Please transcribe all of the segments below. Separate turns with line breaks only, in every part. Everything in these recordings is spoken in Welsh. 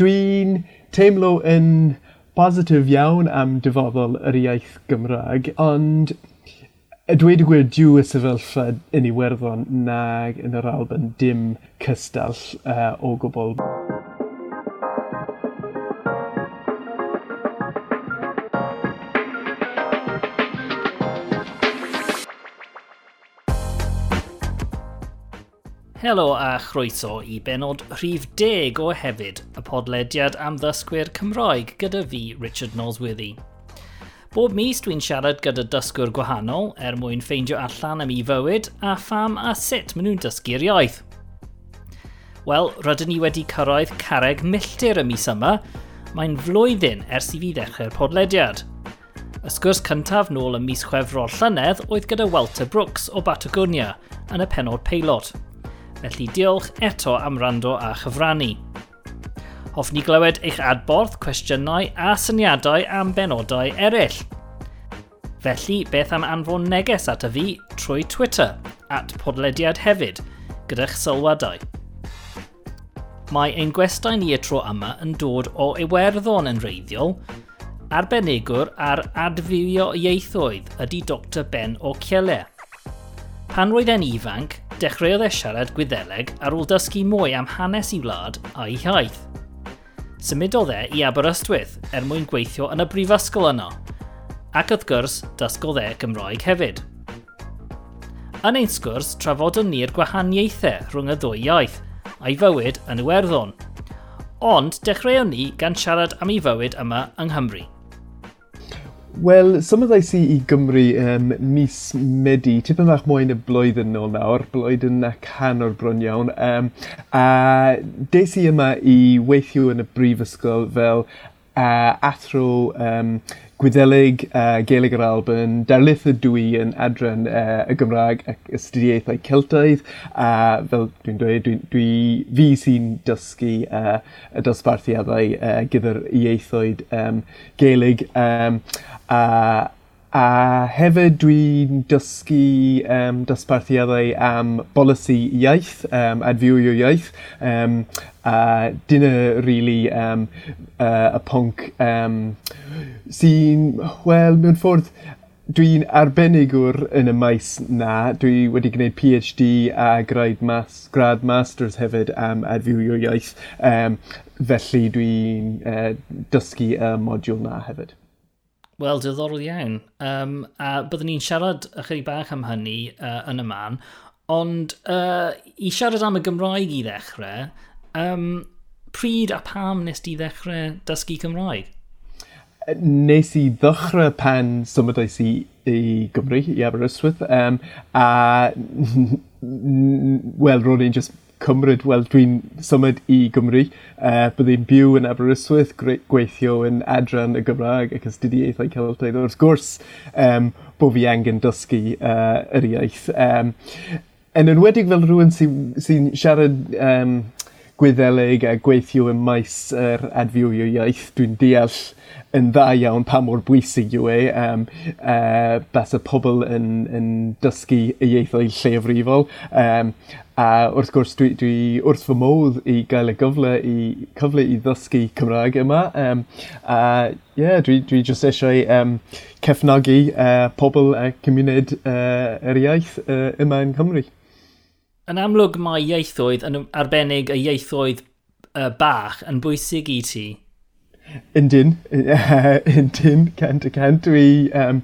Dwi'n teimlo yn positif iawn am dyfodol yr iaith Gymraeg, ond a dweud y gwir diw y sefyllfa yn Iwerddon nag yn yr Alban dim cystall uh, o gwbl.
Helo a chroeso i benod rhif deg o hefyd, y podlediad am ddysgwyr Cymroeg gyda fi, Richard Nosworthy. Bob mis dwi'n siarad gyda dysgwyr gwahanol er mwyn ffeindio allan am ei fywyd a pham a sut maen nhw'n dysgu'r iaith. Wel, rydyn ni wedi cyrraedd carreg milltir y mis yma. Mae'n flwyddyn ers i fi ddechrau'r podlediad. Y sgwrs cyntaf nôl y mis chwefror llynedd oedd gyda Walter Brooks o Batagonia yn y penod peilot – Felly diolch eto am rando a chyfrannu. Hoffwn i glywed eich adborth, cwestiynau a syniadau am benodau eraill. Felly, beth am anfon neges at y fi trwy Twitter, at podlediad hefyd, gyda'ch sylwadau. Mae ein gwestai ni y tro yma yn dod o Iwerddon yn reiddiol. Arbenigwr ar adfywio ieithoedd ydy Dr Ben o Ciele. Pan roedd e'n ifanc, dechreuodd e siarad Gwyddeleg ar ôl dysgu mwy am hanes i wlad a'i hiaith. Symudodd e i Aberystwyth er mwyn gweithio yn y brifysgol yno, ac wrth gwrs dysgodd e Gymraeg hefyd. Yn ein sgwrs trafodon ni'r gwahaniaethau rhwng y ddwy iaith a'i fywyd yn Iwerddon, ond dechreuon ni gan siarad am ei fywyd yma yng Nghymru –
Wel, symoddais i i Gymru um, mis Medi, tipyn bach mwy y blwyddyn nôl nawr, blwyddyn a can o'r bron iawn. Um, a des i yma i weithio yn y brifysgol fel uh, athro um, Gwyddelig uh, Gaelig yr Alban, darlith y dwi yn adran uh, y Gymraeg ac ystudiaethau Celtaidd, a uh, fel dwi'n dweud, dwi, dwi, fi sy'n dysgu uh, y dosbarthiadau uh, gyda'r ieithoedd um, Gaelig, um, a A hefyd dwi'n dysgu um, dosbarthiadau am bolisi iaith um, adfywio iaith. Um, a dyna really, um, uh, y pwnc um, sy'n, wel, mewn ffordd, dwi'n arbenigwr yn y maes na. Dwi wedi gwneud PhD a grad, mas, grad masters hefyd am adfywio iaith. Um, felly dwi'n uh, dysgu y modiwl na hefyd.
Wel, diddorol iawn. Um, a byddwn ni'n siarad ychydig bach am hynny uh, yn y man, ond uh, i siarad am y Gymraeg i ddechrau, um, pryd a pam nes ti ddechrau dysgu Cymraeg?
Nes i ddechrau pan symudais i i Gymru, i Aberystwyth, um, a, wel, ro'n i'n just cymryd, wel, dwi'n symud i Gymru. Uh, Byddai'n byw yn Aberystwyth, gweithio yn adran y Gymraeg ac astudiaethau celfyddaidd wrth gwrs um, bod fi angen dysgu uh, yr iaith. Um, yn enwedig fel rhywun sy'n sy, siarad um, gwyddelig a gweithio yn maes yr adfywio iaith, dwi'n deall yn dda iawn pa mor bwysig yw e. Um, uh, bas y pobl yn, yn dysgu y ieithoedd lleafrifol. Um, a wrth gwrs, dwi, dwi wrth fy modd i gael y gyfle i, cyfle i ddysgu Cymraeg yma. Um, a yeah, dwi, dwi jyst eisiau um, cefnogi uh, pobl a cymuned uh, yr iaith uh, yma yn Cymru
yn amlwg mae ieithoedd yn arbennig y ieithoedd uh, bach yn bwysig i ti?
Yndyn, yndyn, cant y cant. Dwi, um,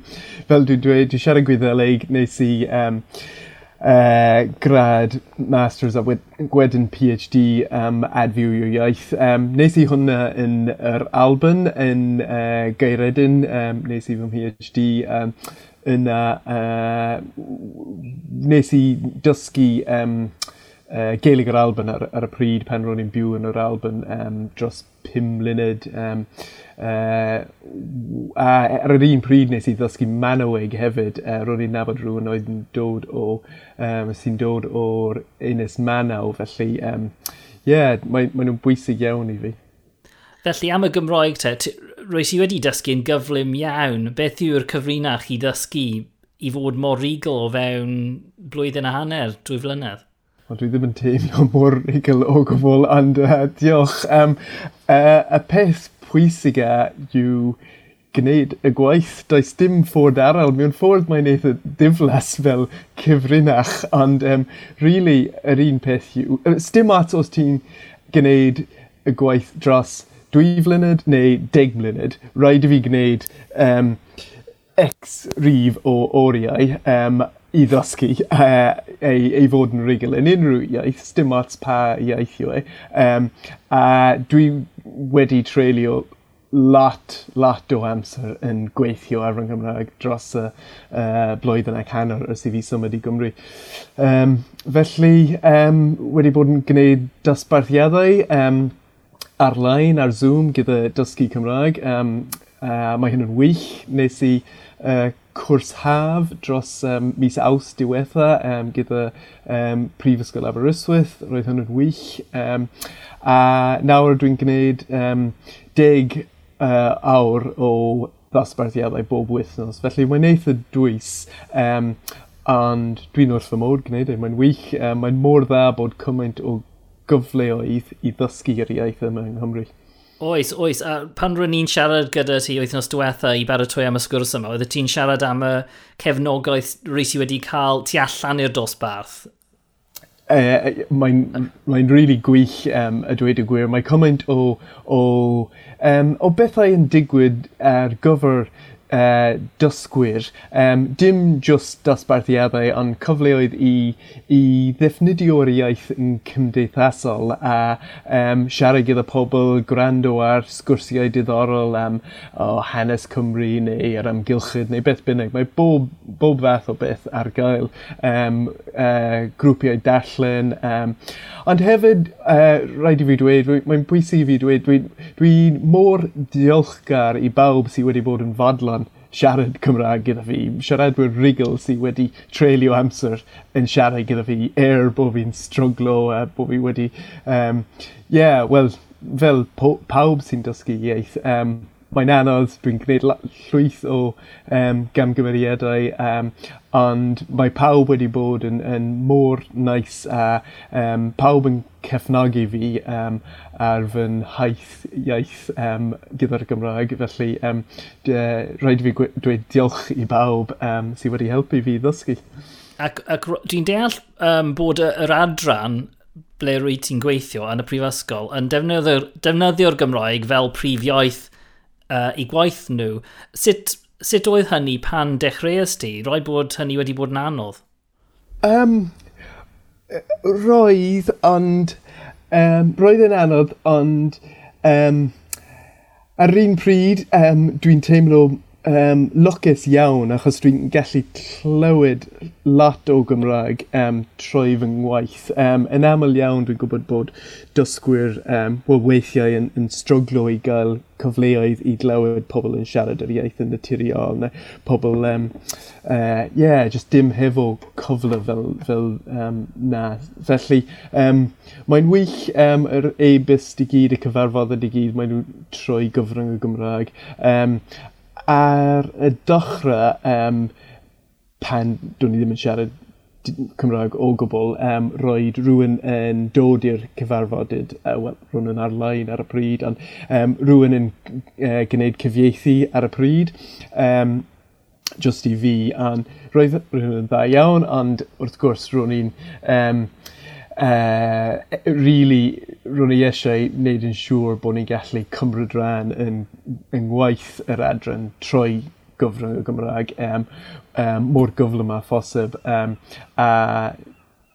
fel dwi'n dweud, dwi siarad gwyddeleg, nes i um, uh, grad Masters a wedyn PhD um, adfyw yw iaith. Um, nes i hwnna yn yr Alban yn uh, Geiredyn, um, nes i fy PhD um, yn uh, nes i dysgu um, uh, Gaelig yr Alban ar, ar y pryd pan ro'n i'n byw yn yr Alban um, dros pum mlynedd. Um, uh, a ar yr un pryd nes i ddysgu Manaweg hefyd, uh, ro'n i'n nabod rhywun oedd yn dod o, um, sy'n dod o'r Ynys Manaw, felly um, yeah, mae, mae nhw'n bwysig iawn i fi.
Felly am y Gymroeg te, rwy si wedi dysgu'n gyflym iawn. Beth yw'r cyfrinach i ddysgu i fod mor rigol o fewn blwyddyn a hanner, dwy flynedd?
Ond dwi ddim yn teimlo mor rigol o gwbl, ond uh, diolch. Um, uh, y peth pwysiga yw gwneud y gwaith. Does dim ffordd arall. Mewn ffordd mae'n eitha diflas fel cyfrinach, ond um, really, yr un peth yw... Sdim at os ti'n gwneud y gwaith dros dwy flynedd neu deg mlynedd rhaid i fi gwneud um, ecs rif o oriau um, i ddysgu yy ei ei fod yn rigol yn unrhyw iaith dim ots pa iaith yw e. Um, a dwi wedi treulio lot lot o amser yn gweithio ar fy Nghymraeg dros y uh, blwyddyn ac hanner ers i fi symud i Gymru. Um, felly um, wedi bod yn gwneud dosbarthiadau um, ar-lein ar Zoom gyda dysgu Cymraeg. Um, uh, mae hyn yn wych. Nes i uh, cwrs haf dros um, mis aws diwetha um, gyda um, Prifysgol Aberystwyth. Roedd hyn yn wych. Um, a nawr dwi'n gwneud um, deg uh, awr o ddosbarthiadau bob wythnos. Felly mae'n eitha dwys. Um, ond dwi'n wrth fy modd gwneud e. Mae'n wych, um, mae'n mor dda bod cymaint o gyfleoedd i ddysgu'r iaith yma yng Nghymru.
Oes, oes. A pan rwy'n ni'n siarad gyda ti wythnos diwetha i baratoi am y sgwrs yma, oedd ti'n siarad am y cefnogaeth rhys i wedi cael tu allan i'r dosbarth?
E, e Mae'n mae really gwych um, a dweud y gwir. Mae cymaint o, o, um, o bethau yn digwydd ar gyfer uh, dysgwyr, um, dim just dosbarthiadau, ond cyfleoedd i, i ddefnyddio'r iaith yn cymdeithasol a um, siarad gyda pobl, gwrando ar sgwrsiau diddorol am o, hanes Cymru neu ar amgylchyd neu beth bynnag. Mae bob, bob fath o beth ar gael um, uh, grwpiau darllen. Um, ond hefyd, uh, rhaid i fi dweud, mae'n bwysig i fi dweud, dwi'n dwi mor diolchgar i bawb sydd wedi bod yn fodlon siarad Cymraeg gyda fi. Siaradwyr rigol sy wedi treulio amser yn siarad gyda fi er bod fi'n struglo a bod fi wedi... Um, yeah, wel, fel pawb sy'n dysgu iaith, um, mae'n anodd, dwi'n gwneud llwyth o um, gamgymeriadau, um, ond mae pawb wedi bod yn, yn môr neis a um, pawb yn cefnogi fi um, ar fy nhaith iaith um, gyda'r Gymraeg. Felly, um, de, rhaid fi dweud diolch i bawb um, sydd wedi helpu fi ddysgu.
Ac, ac dwi'n deall um, bod yr adran ble rwy ti'n gweithio yn y prifysgol yn defnyddio'r, defnyddio Gymraeg fel prif iaith uh, i gwaith nhw. Sut, sut oedd hynny pan dechreuais ti? Roi bod hynny wedi bod yn anodd?
Um, roedd, ond... Um, roedd yn anodd, ond... Um, ar un pryd, um, dwi'n teimlo um, lwcus iawn achos dwi'n gallu clywed lot o Gymraeg um, trwy fy ngwaith. Um, yn aml iawn dwi'n gwybod bod dysgwyr um, wel weithiau yn, yn stryglo i gael cyfleoedd i glywed pobl yn siarad yr iaith yn naturiol neu pobl, um, uh, yeah, just dim hefo cyfle fel, fel um, na. Felly, um, mae'n wych um, yr e-bus di gyd, y cyfarfoddau i gyd, mae'n trwy gyfrwng y Gymraeg. Um, ar y dechrau, um, pan do'n i ddim yn siarad Cymraeg o gwbl, um, roed rhywun yn dod i'r cyfarfodydd, uh, well, rhywun yn ar-lein ar y pryd, ond um, rhywun yn uh, gwneud cyfieithu ar y pryd, um, just i fi, ond roedd rhywun yn dda iawn, ond wrth gwrs rhywun i'n um, uh, uh, really, rwy'n i eisiau wneud yn siŵr bod ni'n gallu cymryd rhan yn, yn waith yr adran trwy gyfrwng y Gymraeg um, um, mor gyflym a phosib. Um, a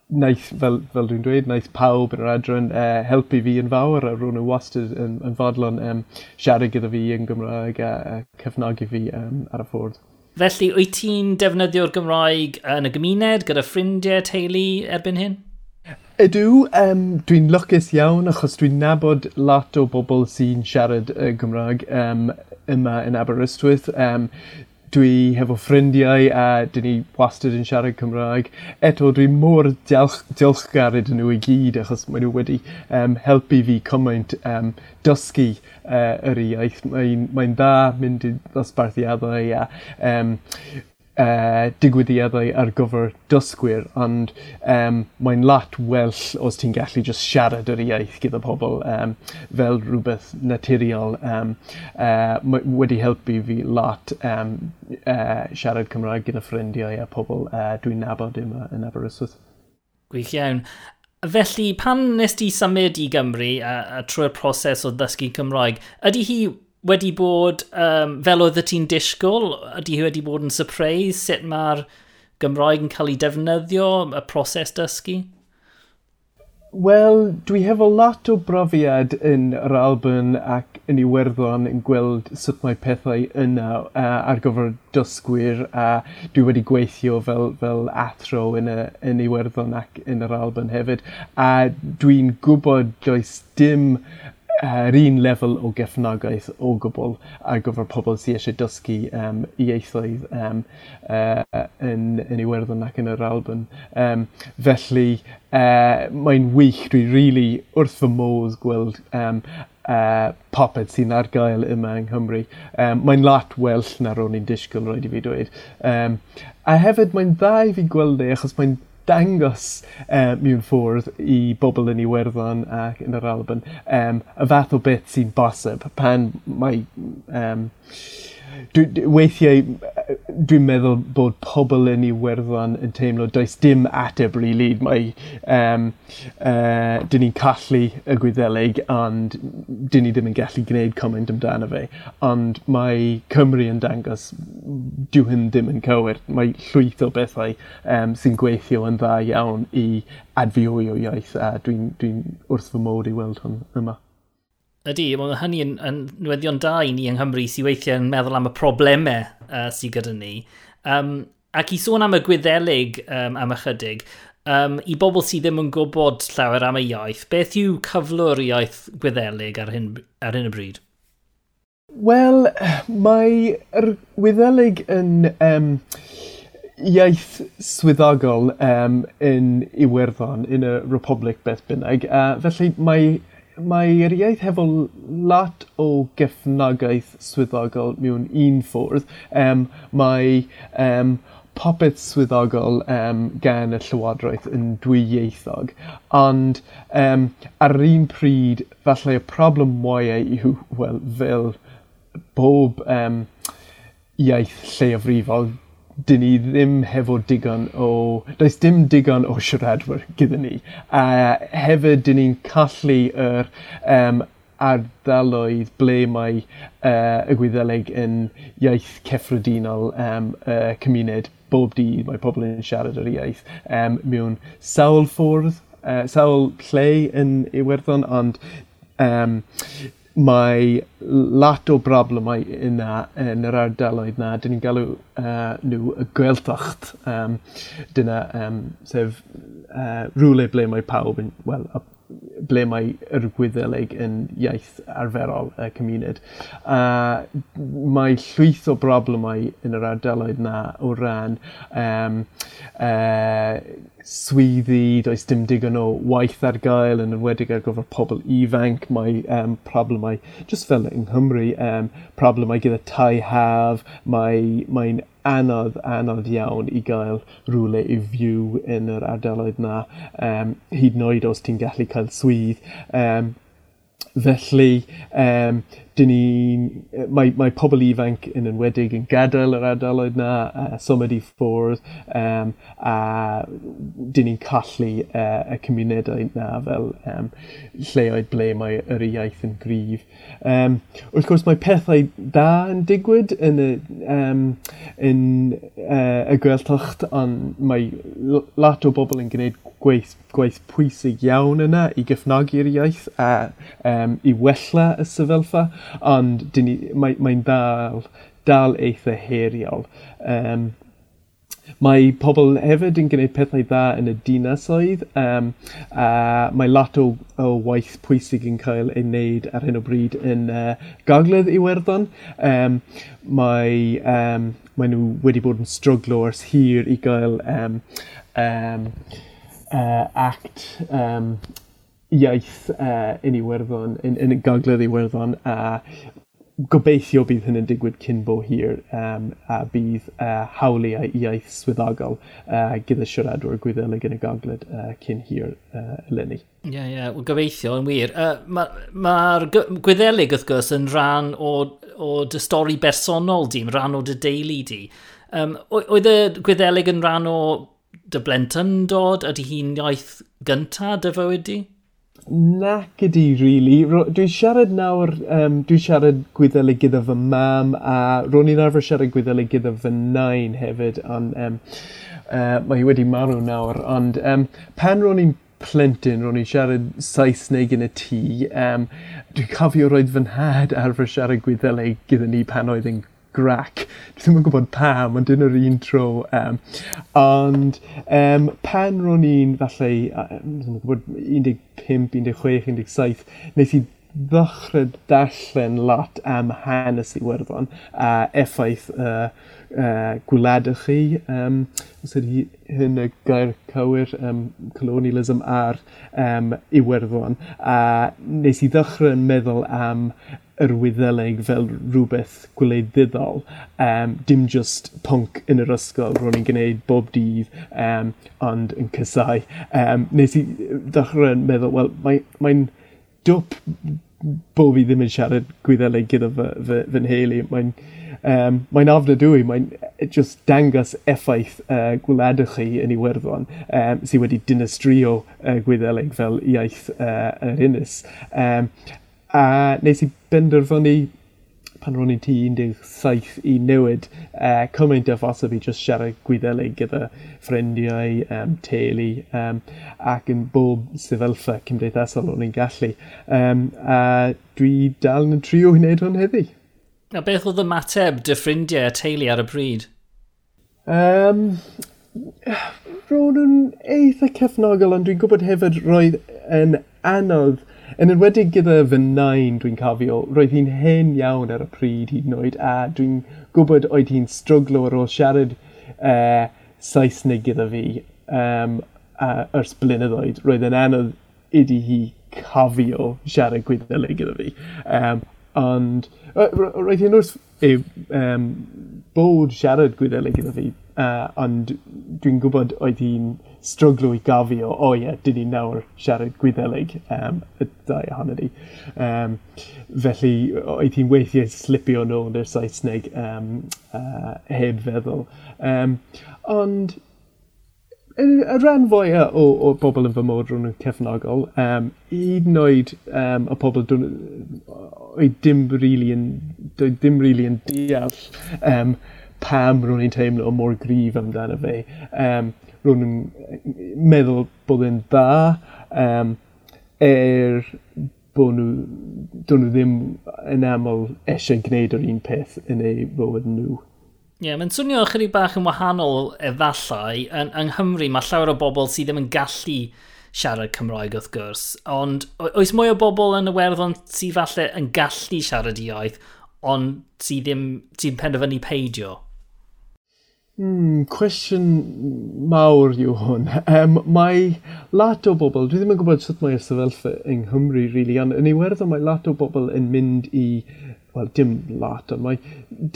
naeth, fel, fel dwi'n dweud, naeth pawb yn yr adran uh, helpu fi yn fawr a rwy'n wastad yn, yn fodlon um, siarad gyda fi yn Gymraeg a, a cefnogi fi um, ar y ffordd.
Felly, wyt ti'n defnyddio'r Gymraeg yn y gymuned, gyda ffrindiau, teulu erbyn hyn?
Ydw, um, dwi'n lwcus iawn achos dwi'n nabod lot o bobl sy'n siarad y Gymraeg um, yma yn Aberystwyth. Um, dwi hefo ffrindiau a dyn ni wastad yn siarad Cymraeg. Eto, dwi mor diolch, diolchgar iddyn nhw i gyd achos maen nhw wedi um, helpu fi cymaint um, dysgu uh, yr iaith. Mae'n mae dda mynd i ddosbarthiadau a um, uh, digwyddiadau ar gyfer dysgwyr, ond um, mae'n lot well os ti'n gallu just siarad yr iaith gyda pobl um, fel rhywbeth naturiol. Um, uh, wedi helpu fi lot um, uh, siarad Cymraeg gyda ffrindiau a pobl uh, dwi'n nabod yma yn Aberystwyth.
Gwych iawn. Felly, pan nes ti symud i Gymru a, a trwy'r proses o ddysgu Cymraeg, ydy hi wedi bod um, fel oedd y ti'n disgwyl? Ydy hi wedi bod yn surprise? Sut mae'r Gymraeg yn cael ei defnyddio, y proses dysgu?
Wel, dwi hefo lot o brofiad yn yr Alban ac yn Iwerddon yn gweld sut mae pethau yna uh, ar gyfer dysgwyr a dwi wedi gweithio fel, fel athro yn, y, yn Iwerddon ac yn yr Alban hefyd a dwi'n gwybod does dim yr uh, un lefel o gefnogaeth o gwbl ar gyfer pobl sydd eisiau dysgu um, ieithoedd um, uh, yn, yn Iwerddon ac yn yr Alban. Um, felly uh, mae'n wych, dwi rili really wrth fy modd gweld um, uh, popeth sy'n ar gael yma yng Nghymru. Um, mae'n lot well na ro'n i'n disgwyl roed i fi dweud. Um, a hefyd mae'n dda i fi gweld e achos mae'n dangos uh, mewn ffordd i bobl yn ei werddon ac yn yr Alban um, y fath o beth sy'n bosib. Pan mae um, dwi, weithiau e, dwi'n meddwl bod pobl yn Iwerddon yn teimlo does dim ateb rili. Really. Mae, um, uh, dyn ni'n callu y Gwyddelig, ond dyn ni ddim yn gallu gwneud comment amdano fe. Ond mae Cymru yn dangos dyw hyn ddim yn cywir. Mae llwyth o bethau um, sy'n gweithio yn dda iawn i adfioio iaith, a dwi'n dwi, wrth fy modd i weld hwn yma.
Ydy, mae hynny yn, yn newyddion da i ni yng Nghymru sy'n weithio yn meddwl am y problemau uh, sydd gyda ni. Um, ac i sôn am y gwyddelig um, am ychydig, um, i bobl sydd ddim yn gwybod llawer am y iaith, beth yw cyflwr iaith gwyddelig ar hyn, ar hyn y bryd?
Wel, mae'r gwyddelig yn um, iaith swyddogol um, yn Iwerddon, yn y Republic beth bynnag, uh, felly mae mae'r iaith hefo lot o gefnogaeth swyddogol mewn un ffwrdd. Um, mae um, popeth swyddogol um, gan y Llywodraeth yn dwyieithog, ond um, ar un pryd, falle y problem mwyau yw, wel, fel bob um, iaith lleafrifol, dyn ni ddim hefo digon o... Does dim digon o siaradwyr gyda ni. A hefyd, dyn ni'n colli yr um, ardaloedd ble mae uh, y Gwyddeleg yn iaith cyffredinol um, uh, cymuned. Bob dydd mae pobl yn siarad yr iaith um, mewn sawl ffordd, uh, sawl lle yn Iwerddon, ond um, mae lot o broblemau yna yn yr ardaloedd na. Dyn ni'n galw uh, nhw y gweltocht. Um, dyna, um, sef uh, rhywle ble mae pawb yn, wel, ble mae yr Gwyddelig yn iaith arferol y cymuned. Uh, mae llwyth o broblemau yn yr ardaloedd na o ran um, uh, swyddi, does dim digon o waith ar gael yn enwedig ar gyfer pobl ifanc. Mae um, problemau, just fel yng Nghymru, um, problemau gyda tai haf, mae'n mae, mae anodd, anodd iawn i gael rhywle i fyw yn yr ardaloedd na, um, hyd yn oed os ti'n gallu cael swydd. Um, felly, um, dyn ni, Mae, mae pobl ifanc yn enwedig yn gadael yr ardaloedd na uh, symud i ffwrdd um, a dyn ni'n colli uh, y cymunedau 'na fel um, lleoedd ble mae yr iaith yn gryf. Um, wrth gwrs mae pethau da yn digwydd yn y um, yn uh, y gweltocht, ond mae lot o bobl yn gwneud gweith, gweith pwysig iawn yna i gyfnogi'r iaith a um, i wella y sefyllfa, ond mae'n mae, dal, dal eitha heriol. Um, Mae pobl hefyd yn gwneud pethau dda yn y dinasoedd um, a mae lot o, o waith pwysig yn cael ei wneud ar hyn o bryd yn uh, gogledd Iwerddon. Um, mae, um, mae nhw wedi bod yn stryglo ers hir i gael um, um, uh, act um, iaith uh, yn Iwerddon, yn, yn y gogledd Iwerddon, a gobeithio bydd hyn yn digwydd cyn bo hir um, a bydd uh, hawliau iaith swyddogol uh, gyda siaradwr gwyddelig yn y gogledd uh, cyn hir uh, eleni.
Ie, yeah, ie, yeah, well, gobeithio yn wir. Uh, Mae'r ma, ma gwyddelig wrth gwrs yn rhan o, o dy stori bersonol di, rhan o dy deulu di. Um, oedd y gwyddelig yn rhan o dy blentyn dod? Ydy hi'n iaith gynta dy fywyd di?
Nac ydi, really. Dwi'n siarad nawr, um, dwi'n siarad gwyddelu gyda fy mam, a ro'n i'n arfer siarad gwyddelu gyda fy nain hefyd, ond um, uh, mae hi wedi marw nawr, ond um, pan ro'n i'n plentyn, ro'n i'n siarad Saesneg yn y tŷ, um, dwi'n cofio roedd fy nhad arfer siarad gwyddelu gyda ni pan oedd yn grac. Dwi ddim yn gwybod pam, ond dyn yr un tro. Um, ond um, pan ro'n i'n falle, um, ddim yn gwybod, 15, 16, 17, wneud i ddechrau darllen lot am hanes i Iwerddon a effaith uh, uh, gwledydd chi. Um, os ydy hyn y gair cywir um, colonialism ar um, Iwerddon. A nes i ddechrau yn meddwl am yr wyddeleg fel rhywbeth gwleidyddol. Um, dim just punk yn yr ysgol ro'n i'n gwneud bob dydd, um, ond yn cysau. Um, nes i ddechrau yn meddwl, wel, mae'n mae dwp bob i ddim yn siarad gwyddeleg gyda fy, fy, fy nheulu. Mae'n um, mae'n afnadwy, mae'n e, just dangos effaith e, uh, gwladwch chi yn Iwerddon e, um, sydd wedi dynastrio uh, gwyddeleg fel iaith uh, yr ynys. Um, a nes i benderfynu pan ro'n i'n tu 17 i newid uh, cymaint o phosib i just siarad gwyddelig gyda ffrindiau, um, teulu um, ac yn bob sefyllfa cymdeithasol o'n i'n gallu. Um, a dwi dal yn trio wneud hwn heddi.
A beth oedd y mateb dy ffrindiau a teulu ar y bryd?
Um, ro'n nhw'n eitha cefnogol, ond dwi'n gwybod hefyd roedd yn anodd Yn enwedig gyda fy nain dwi'n cofio, roedd hi'n hen iawn ar y pryd hyd yn oed, a dwi'n gwybod oedd hi'n stryglo ar ôl siarad uh, Saesneg gyda fi um, uh, ers blynyddoedd. Roedd yn anodd iddi hi cofio siarad gwyddelig gyda fi. Um, Ond, roedd hi'n wrth e, um, bod siarad gwyddelig gyda fi, uh, ond dwi'n gwybod oedd hi'n stryglo i gafio, o, oh, ie, yeah, dyn ni nawr siarad gwyddelig um, y ddau ohono ni. Um, felly, oedd hi'n weithiau slipio nôl i'r Saesneg um, uh, heb feddwl. Um, ond, y rhan fwyaf o, o bobl yn fy mod rhwng yn cefnogol, um, hyd yn oed um, y pobl oedd dim rili really yn, dim really yn deall um, pam rwy'n i'n teimlo mor grif amdano fe. Um, rwy'n meddwl bod yn dda, um, er bod nhw, dyn nhw ddim yn aml eisiau gwneud yr un peth yn eu fywyd nhw.
Ie, yeah, mae'n swnio ychydig bach yn wahanol efallai. Yn, yng Nghymru mae llawer o bobl sydd ddim yn gallu siarad Cymraeg wrth gwrs, ond oes mwy o bobl yn y werddon sydd falle yn gallu siarad iaith, ond sydd ddim, sydd penderfynu peidio?
Hmm, cwestiwn mawr yw hwn. Um, mae lot o bobl, dwi ddim yn gwybod sut mae'r sefyllfa yng Nghymru, really, ond yn Iwerddon mae lot o bobl yn mynd i, wel, dim lot, ond mae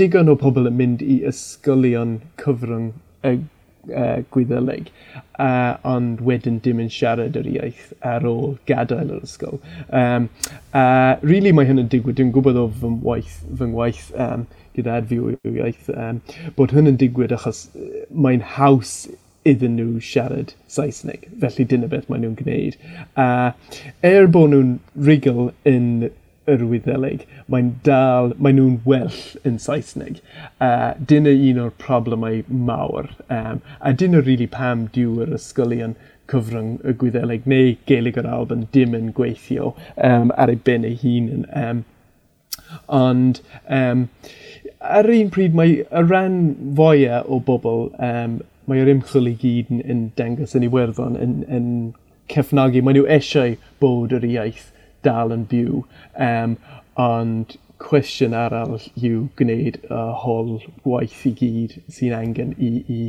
digon o bobl yn mynd i ysgolion cyfrwng y uh, gwyddeleg, uh, ond wedyn dim yn siarad yr iaith ar ôl gadael yr ysgol. Um, uh, really mae hyn yn digwydd, dwi'n gwybod o fy ngwaith, fy ngwaith um, gyda'r iaith, um, bod hyn yn digwydd achos mae'n haws iddyn nhw siarad Saesneg, felly dyna beth maen nhw'n gwneud. A uh, er bod nhw'n rigol yn yr Wyddeleg, mae'n dal, maen nhw'n well yn Saesneg. Uh, dyna un o'r problemau mawr, um, a dyna rili really pam diw yr ysgolion cyfrwng y Gwyddeleg neu Gelig yr Alban dim yn gweithio um, ar ei ben ei hun. Um, Ond um, ar un pryd mae y rhan fwyaf o bobl, um, mae'r ymchwil i gyd yn, yn dangos yn Iwerddon yn, yn cefnogi. mae nhw eisiau bod yr iaith dal yn byw. Um, ond cwestiwn arall yw gwneud y hol waith i gyd sy'n angen i, i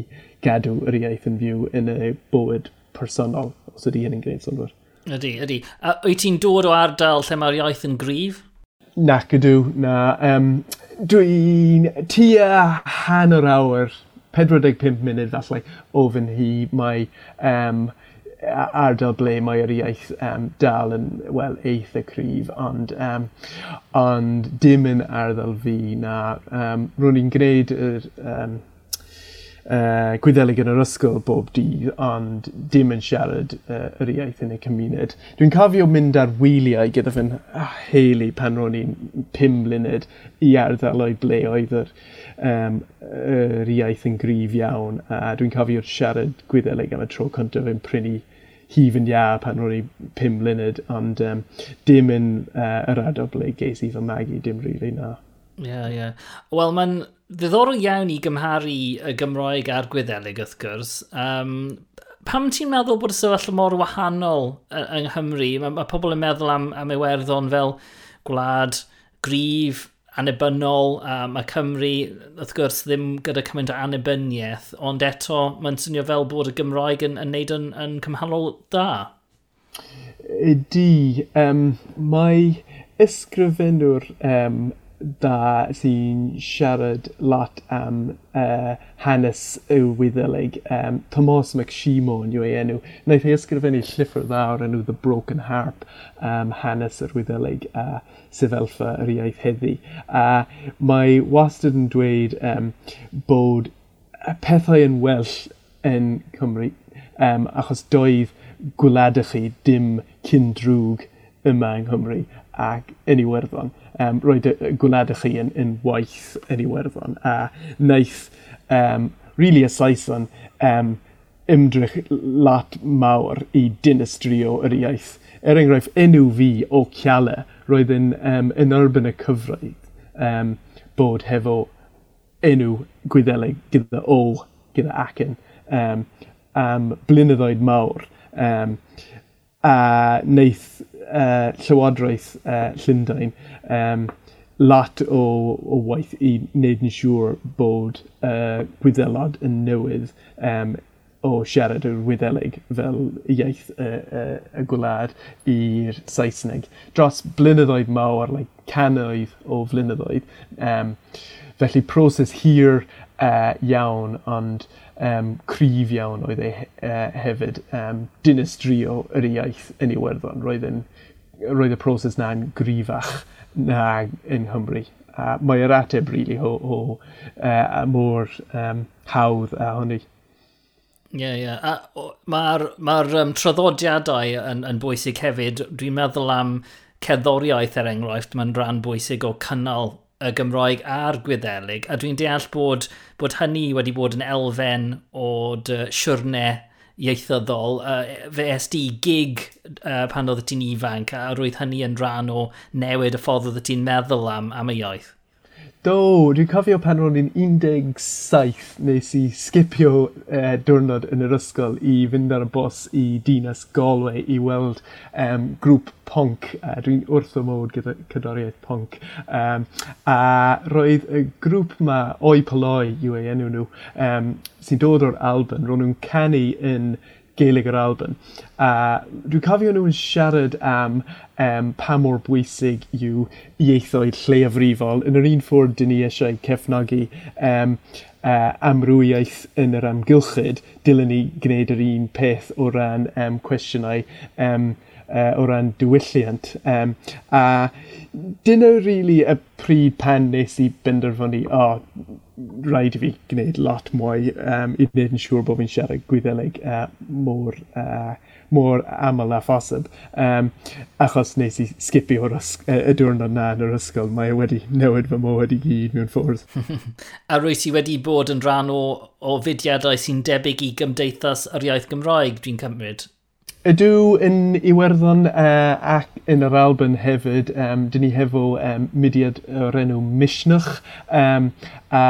gadw yr iaith yn fyw yn y bywyd personol, os ydy hyn yn gwneud sylwyr.
Ydy, ydy. A wyt ti'n dod o ardal lle mae'r iaith yn gryf?
Nac ydw, na. Um, dwi'n tua hanner awr, 45 munud falle, ofyn hi mae um, ardal ble mae'r iaith um, dal yn, wel, eitha cryf, ond, um, ond dim yn ardal fi na. Um, Rwy'n i'n gwneud yr um, uh, gwyddelig yn yr ysgol bob dydd, ond dim yn siarad uh, yr iaith yn y cymuned. Dwi'n cofio mynd ar wyliau gyda fy'n ah, heili pan ro'n i'n pum mlynedd i ardaloedd ble oedd yr, um, yr iaith yn gryf iawn, a dwi'n cofio siarad gwyddelig am y tro cyntaf yn prynu hif yn iar pan ro'n i pum mlynedd, ond um, dim yn uh, yr ardal ble ges i fy magu, dim rili really, na.
Ie, yeah, ie. Yeah. Wel, mae'n ddiddorol iawn i gymharu y Gymroeg a'r Gwyddelig, wrth gwrs. Um, pam ti'n meddwl bod y sefyllfa mor wahanol yng Nghymru? Mae, mae pobl yn meddwl am, am Iwerddon fel gwlad grif, annibynnol, a mae Cymru, wrth gwrs, ddim gyda cymaint o annibyniaeth, ond eto mae'n swnio fel bod y Gymraeg yn, yn neud yn, yn cymhanol da.
Ydy, um, mae ysgrifennwr um, da sy'n siarad lot am uh, hanes y Wyddeleg. Um, Thomas McShimon yw ei enw. Wnaeth ei ysgrifennu llyffr ddawr enw The Broken Harp, um, hanes yr Wyddeleg a uh, sefelfa yr iaith heddi. A uh, mae wastad yn dweud um, bod pethau yn well yn Cymru, um, achos doedd gwladach chi dim cyn drwg yma yng Nghymru ac yn Iwerddon um, roed y gwlad chi yn, yn waith yn Iwerddon a wnaeth um, really y Saeson um, ymdrech lat mawr i dinistrio yr iaith. Er enghraifft, enw fi o Ciala roedd yn, um, yn erbyn y cyfraith um, bod hefo enw gwyddeleg gyda o, gyda acen, um, am blynyddoedd mawr. Um, a wneud uh, Llywodraeth uh, Llundain um, lot o, o waith i wneud yn siŵr bod uh, gwyddelod yn newydd um, o siarad yr Wyddeleg fel iaith y, y, y gwlad i'r Saesneg. Dros blynyddoedd mawr, like, canoedd o flynyddoedd. Um, felly proses hir uh, iawn, ond um, cryf iawn oedd e uh, hefyd um, dinistrio yr iaith yn Iwerddon. Roedd yn roedd y proses na'n gryfach na yng Nghymru. A mae yr ateb mhm. rili really, o, o uh, môr um, hawdd a hynny.
Ie, yeah, ie. Yeah. Mae'r ma um, traddodiadau yn, yn bwysig hefyd. Dwi'n meddwl am cerddoriaeth er enghraifft, mae'n rhan bwysig o cynnal y Gymraeg a'r Gwyddelig, a dwi'n deall bod, bod hynny wedi bod yn elfen o siwrnau ieithyddol, uh, fe est i gig uh, pan oedd ti'n ifanc, a roedd hynny yn rhan o newid y ffordd oedd ti'n meddwl am, am y iaith?
Do, dwi'n cofio pan ro'n i'n un deg saith nes i sgipio uh, diwrnod yn yr ysgol i fynd ar y bos i dinas Galway i weld um, grŵp punk. Uh, dwi'n wrth o mod gyda cydoriaeth punk. Um, a roedd y grŵp ma o'i poloi yw ei enw nhw um, sy'n dod o'r Alban, ro'n nhw'n canu yn Gaeleg yr Alban. A dwi'n cofio nhw'n siarad am um, pa mor bwysig yw ieithoedd lleiafrifol yn yr un ffordd dyn ni eisiau cefnogi um, uh, amrwyaeth yn yr amgylchyd, dylen ni gwneud yr un peth o ran um, cwestiynau um, uh, o ran diwylliant. Um, a dyna really y pryd pan nes i benderfynu, o, oh, rhaid i fi gwneud lot mwy um, i wneud yn siŵr bod fi'n siarad Gwyddeleg uh, mor, uh, mor aml a phosib. Um, achos nes i skipi o'r y diwrnod na yn yr ysgol, mae e wedi newid fy mod i gyd mewn ffwrdd.
a rwy ti wedi bod yn rhan o, o fudiadau sy'n debyg i gymdeithas yr iaith Gymraeg, dwi'n cymryd?
Ydw yn Iwerddon uh, ac yn yr Alban hefyd, um, dyn ni hefo um, mudiad o'r enw Mishnach, um, a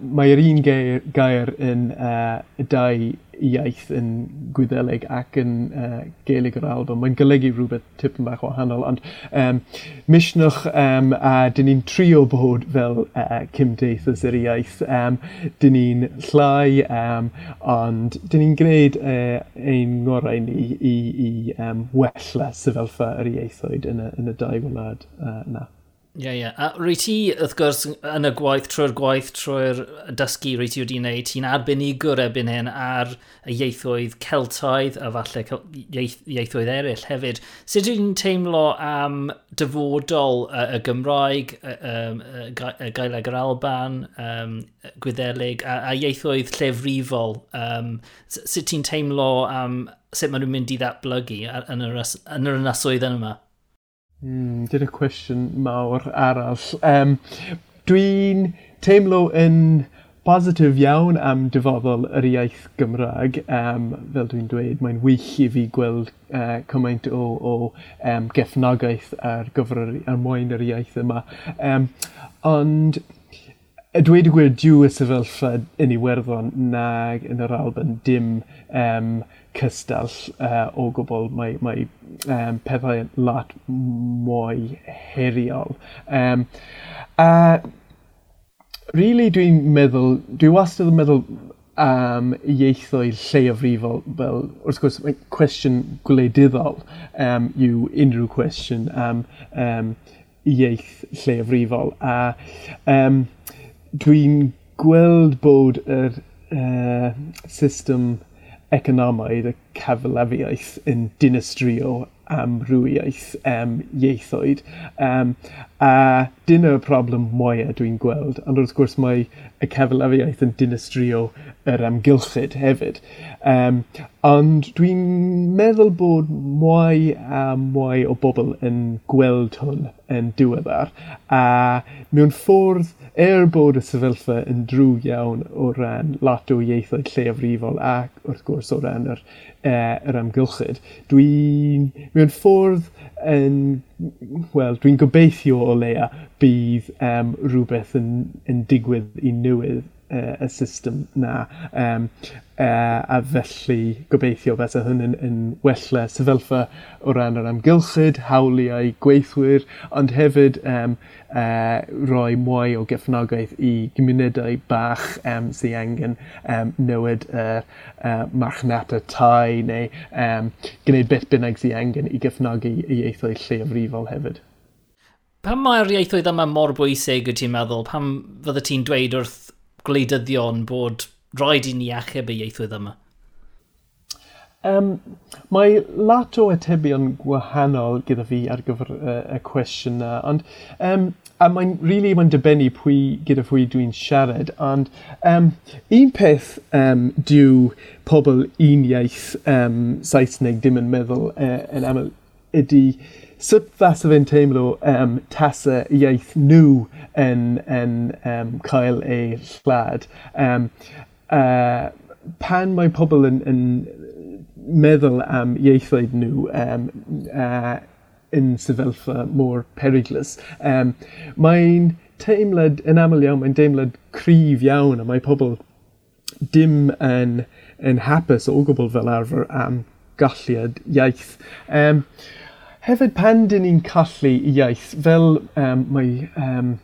mae'r un gair, gair yn uh, dau iaith yn Gwyddeleg ac yn uh, Gaelig yr album. Mae'n golygu rhywbeth tipyn bach wahanol, ond um, misnwch um, a dyn ni'n trio bod fel uh, cymdeithas yr iaith. Um, dyn ni'n llai, um, ond dyn ni'n gwneud uh, ein ngorau ni i, i um, wella sefyllfa yr ieithoedd yn y, yn y dau wlad uh, na.
Ie, yeah, ie. Yeah. A rwy ti, wrth gwrs, yn y gwaith, trwy'r gwaith, trwy'r dysgu rwy ti wedi wneud, ti'n arbenigwr ebyn hyn ar y ieithoedd Celtaidd a falle ieith, ieithoedd eraill hefyd. Sut ydy'n teimlo am dyfodol y, y Gymraeg, y, y, y Gaeleg yr Alban, um, Gwyddelig a, a ieithoedd llefrifol? Um, sut ti'n teimlo am sut maen nhw'n mynd i ddatblygu yn yr, yn yr ynasoedd yma?
Mm, Dyna cwestiwn mawr arall. Um, Dwi'n teimlo yn positif iawn am dyfodol yr iaith Gymraeg. Um, fel dwi'n dweud, mae'n wych i fi gweld uh, cymaint o, o um, gefnogaeth ar gyfer ar mwyn yr iaith yma. Um, ond dweud y gwir diw y sefyllfa yn Iwerddon nag yn yr Alban dim um, cystall uh, o gwbl. Mae, mae um, pethau lot mwy heriol. Um, a really dwi'n meddwl, dwi wastad yn meddwl am ieithoedd lleiafrifol fel, wrth gwrs, mae cwestiwn gwleidyddol um, yw unrhyw cwestiwn am um, ieith lleiafrifol. A um, dwi'n gweld bod yr uh, system economaidd y cyflefiaeth yn dinistrio amrywiaeth um, ieithoedd. Um, a dyna'r problem mwyaf dwi'n gweld, ond wrth gwrs mae y cefalafiaeth yn dinistrio yr amgylchyd hefyd. Um, ond dwi'n meddwl bod mwy a mwy o bobl yn gweld hwn yn diweddar, a mewn ffordd, er bod y sefyllfa yn drwg iawn o ran lot o ieithoedd lleiafrifol ac wrth gwrs o ran yr, uh, yr amgylchyd, dwi'n mewn ffordd yn, wel, dwi'n gobeithio o leia bydd um, rhywbeth yn, yn digwydd i newydd uh, y system na. Um, uh, a felly gobeithio fysa hwn yn, yn wella sefyllfa o ran yr amgylchyd, hawliau gweithwyr, ond hefyd um, uh, roi mwy o gefnogaeth i gymunedau bach um, sy'n angen um, newid uh, uh, marchnata tai neu um, gwneud beth bynnag sy'n angen i gefnogi i ieithoedd lleafrifol hefyd.
Pam mae'r ieithoedd yma mor bwysig, wyt ti'n meddwl? Pam fydde ti'n dweud wrth gwleidyddion bod rhaid i ni achub y ieithwedd yma?
Um, mae lot o atebion gwahanol gyda fi ar gyfer uh, y cwestiwn yna, ond um, a mae'n really mae'n dibynnu pwy gyda pwy dwi'n siarad, ond um, un peth um, dyw pobl un iaith um, Saesneg ddim yn meddwl uh, yn aml ydy sut fas o fe'n teimlo um, tasa iaith nhw yn, yn um, cael ei llad? Um, uh, pan mae pobl yn, yn meddwl am ieithoedd nhw um, uh, yn sefyllfa mor periglus, um, mae'n teimlad, yn aml iawn, mae'n deimlad cryf iawn a mae pobl dim yn, yn hapus o gwbl fel arfer am galliad iaith. Um, hefyd pan dyn ni'n colli iaith, fel um, mae um,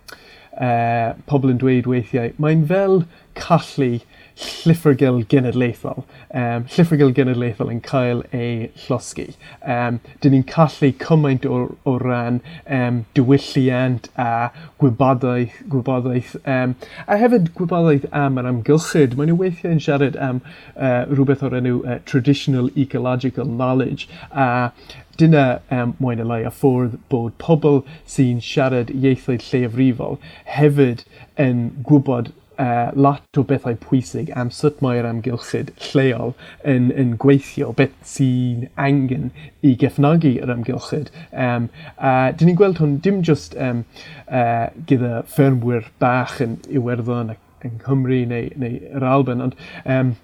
uh, pobl yn dweud weithiau, mae'n fel colli lliffergil genedlaethol. Um, lliffergil genedlaethol yn cael ei llosgu. Um, dyn ni'n callu cymaint o, o ran um, diwylliant a gwybodaeth, gwybodaeth um, a hefyd gwybodaeth am yr amgylchyd. Mae nhw weithiau yn siarad am uh, rhywbeth o'r enw uh, traditional ecological knowledge a dyna um, mwyn y lai a ffordd bod pobl sy'n siarad ieithoedd lleafrifol hefyd yn gwybod uh, lot o bethau pwysig am sut mae'r amgylchyd lleol yn, yn gweithio, beth sy'n angen i gefnogi yr amgylchyd. Um, a dyn ni'n gweld hwn dim just um, uh, gyda ffermwyr bach yn Iwerddon ac yng Nghymru neu, neu yr Alban, ond um,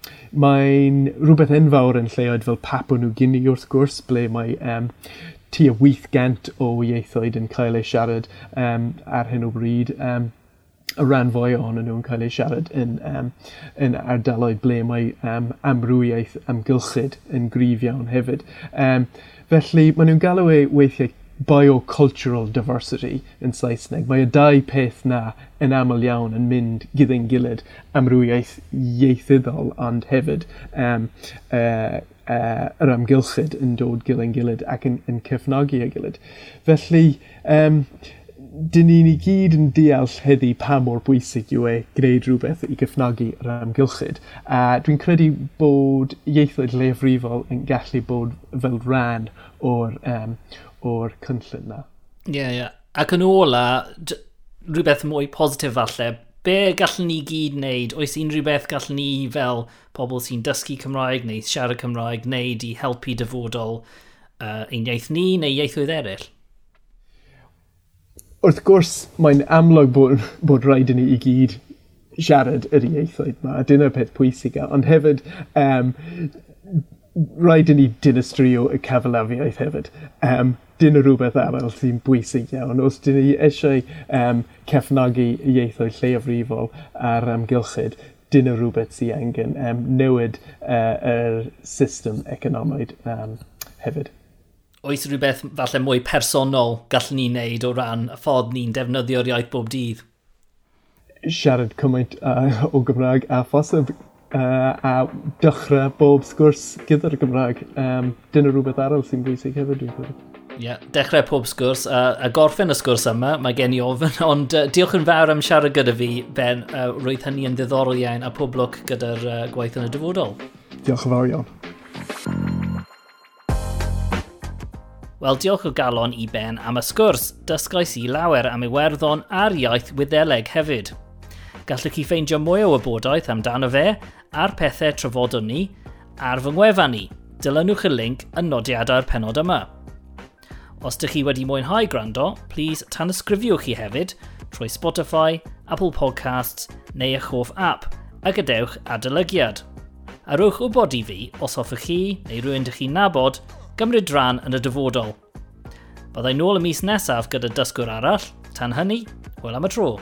mae'n rhywbeth enfawr yn lleoedd fel Papua New Guinea wrth gwrs, ble mae um, tua 800 o ieithoedd yn cael eu siarad um, ar hyn o bryd. Um, y rhan fwy ohonyn nhw'n cael eu siarad yn, um, yn ardaloedd ble mae um, amrywiaeth amgylchyd yn gryf iawn hefyd. Um, felly, maen nhw'n galw ei weithiau biocultural diversity yn Saesneg. Mae y dau peth na yn aml iawn yn mynd gyda'n gilydd amrywiaeth ieithyddol ond hefyd um, uh, uh, yr amgylchyd yn dod gyda'n gilydd ac yn, yn cefnogi y gilydd. Felly, um, dyn ni'n i gyd yn deall heddi pa mor bwysig yw e gwneud rhywbeth i gyfnogi yr amgylchyd. A dwi'n credu bod ieithoedd leiafrifol yn gallu bod fel rhan o'r, um, or cynllun na.
Ie, yeah, ie. Yeah. Ac yn ola, rhywbeth mwy positif falle, be gallwn ni gyd wneud? Oes unrhyw beth gallwn ni fel pobl sy'n dysgu Cymraeg neu siarad Cymraeg wneud i helpu dyfodol uh, ein iaith ni neu ieithoedd eraill?
wrth gwrs, mae'n amlwg bod, bod rhaid i ni i gyd siarad yr ieithoedd yma, a dyna'r peth pwysica, ond hefyd um, rhaid i ni dinistrio y cyfalafiaeth hefyd. Um, dyn o rhywbeth arall sy'n bwysig iawn. Os dyn ni eisiau um, cefnogi ieithoedd lleiafrifol ar amgylchyd, dyn o rhywbeth sy'n angen um, newid uh, yr system economaidd um, hefyd
oes rhywbeth falle mwy personol gallwn ni wneud o ran y ffordd ni'n defnyddio'r iaith bob dydd?
Siarad cymaint uh, o Gymraeg a phosib uh, a dechrau bob sgwrs gyda'r Gymraeg. Um, Dyna rhywbeth arall sy'n bwysig hefyd dwi'n credu.
Ie, yeah, dechrau pob sgwrs a, a gorffen y sgwrs yma, mae gen i ofyn, ond uh, diolch yn fawr am siarad gyda fi, Ben, uh, roedd hynny yn ddiddorol iawn a pob lwc gyda'r uh, gwaith yn y dyfodol.
Diolch yn fawr iawn.
Wel, diolch o galon i Ben am y sgwrs. Dysgais i lawer am Iwerddon a'r iaith Wyddeleg hefyd. Gallwch chi ffeindio mwy o wybodaeth amdano fe a'r pethau trafodwn ni ar fy ngwefan ni. Dilynwch y link yn nodiadau'r penod yma. Os ydych chi wedi mwynhau gwrando, please tanysgrifiwch chi hefyd trwy Spotify, Apple Podcasts neu eich hoff app a gadewch adolygiad. Arwch wybod i fi os hoffech chi neu rhywun ydych chi'n nabod gymryd rhan yn y dyfodol. Byddai nôl y mis nesaf gyda dysgwr arall, tan hynny, hwyl am y tro.